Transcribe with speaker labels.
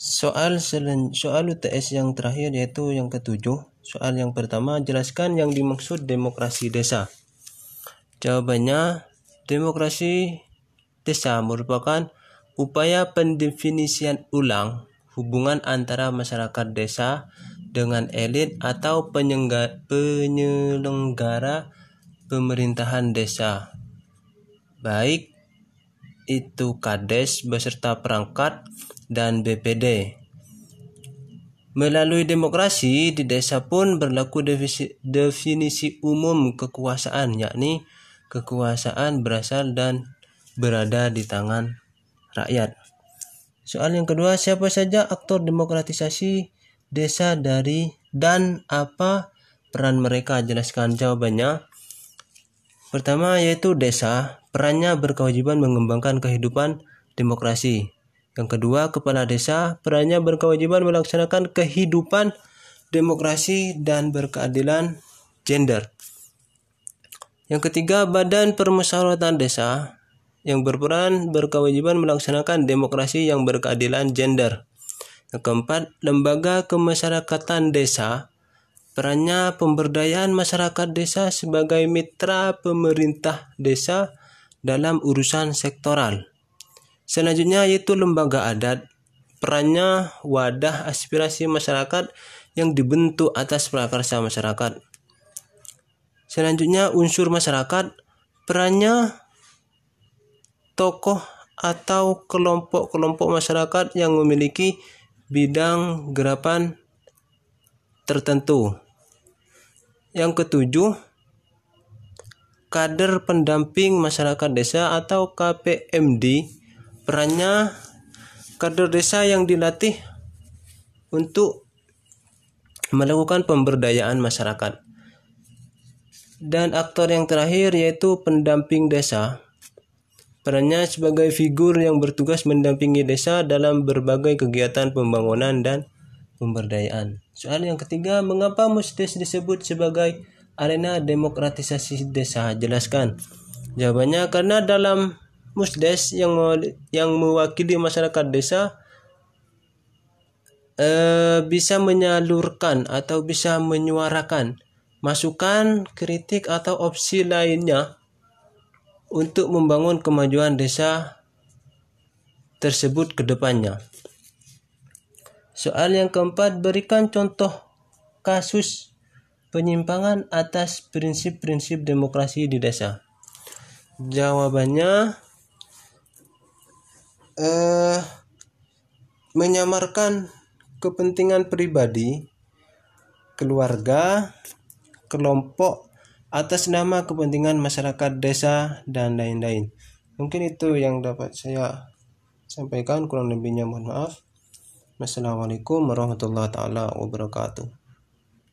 Speaker 1: Soal selen, soal UTS yang terakhir yaitu yang ketujuh. Soal yang pertama, jelaskan yang dimaksud demokrasi desa. Jawabannya, demokrasi desa merupakan upaya pendefinisian ulang hubungan antara masyarakat desa dengan elit atau penyelenggara pemerintahan desa. Baik itu kades beserta perangkat dan BPD. Melalui demokrasi di desa pun berlaku definisi, definisi umum kekuasaan yakni kekuasaan berasal dan berada di tangan rakyat. Soal yang kedua, siapa saja aktor demokratisasi desa dari dan apa peran mereka? Jelaskan jawabannya. Pertama yaitu desa, perannya berkewajiban mengembangkan kehidupan demokrasi. Yang kedua, kepala desa perannya berkewajiban melaksanakan kehidupan demokrasi dan berkeadilan gender. Yang ketiga, Badan Permusyawaratan Desa yang berperan berkewajiban melaksanakan demokrasi yang berkeadilan gender. Yang keempat, lembaga kemasyarakatan desa perannya pemberdayaan masyarakat desa sebagai mitra pemerintah desa dalam urusan sektoral. Selanjutnya yaitu lembaga adat. Perannya wadah aspirasi masyarakat yang dibentuk atas prakarsa masyarakat. Selanjutnya unsur masyarakat. Perannya tokoh atau kelompok-kelompok masyarakat yang memiliki bidang gerapan tertentu. Yang ketujuh, kader pendamping masyarakat desa atau KPMD perannya kader desa yang dilatih untuk melakukan pemberdayaan masyarakat. Dan aktor yang terakhir yaitu pendamping desa. Perannya sebagai figur yang bertugas mendampingi desa dalam berbagai kegiatan pembangunan dan pemberdayaan. Soal yang ketiga, mengapa Musdes disebut sebagai arena demokratisasi desa? Jelaskan. Jawabannya karena dalam musdes yang yang mewakili masyarakat desa eh, bisa menyalurkan atau bisa menyuarakan masukan, kritik atau opsi lainnya untuk membangun kemajuan desa tersebut ke depannya. Soal yang keempat, berikan contoh kasus penyimpangan atas prinsip-prinsip demokrasi di desa. Jawabannya eh, menyamarkan kepentingan pribadi, keluarga, kelompok atas nama kepentingan masyarakat desa dan lain-lain. Mungkin itu yang dapat saya sampaikan kurang lebihnya mohon maaf. Wassalamualaikum warahmatullahi taala wabarakatuh.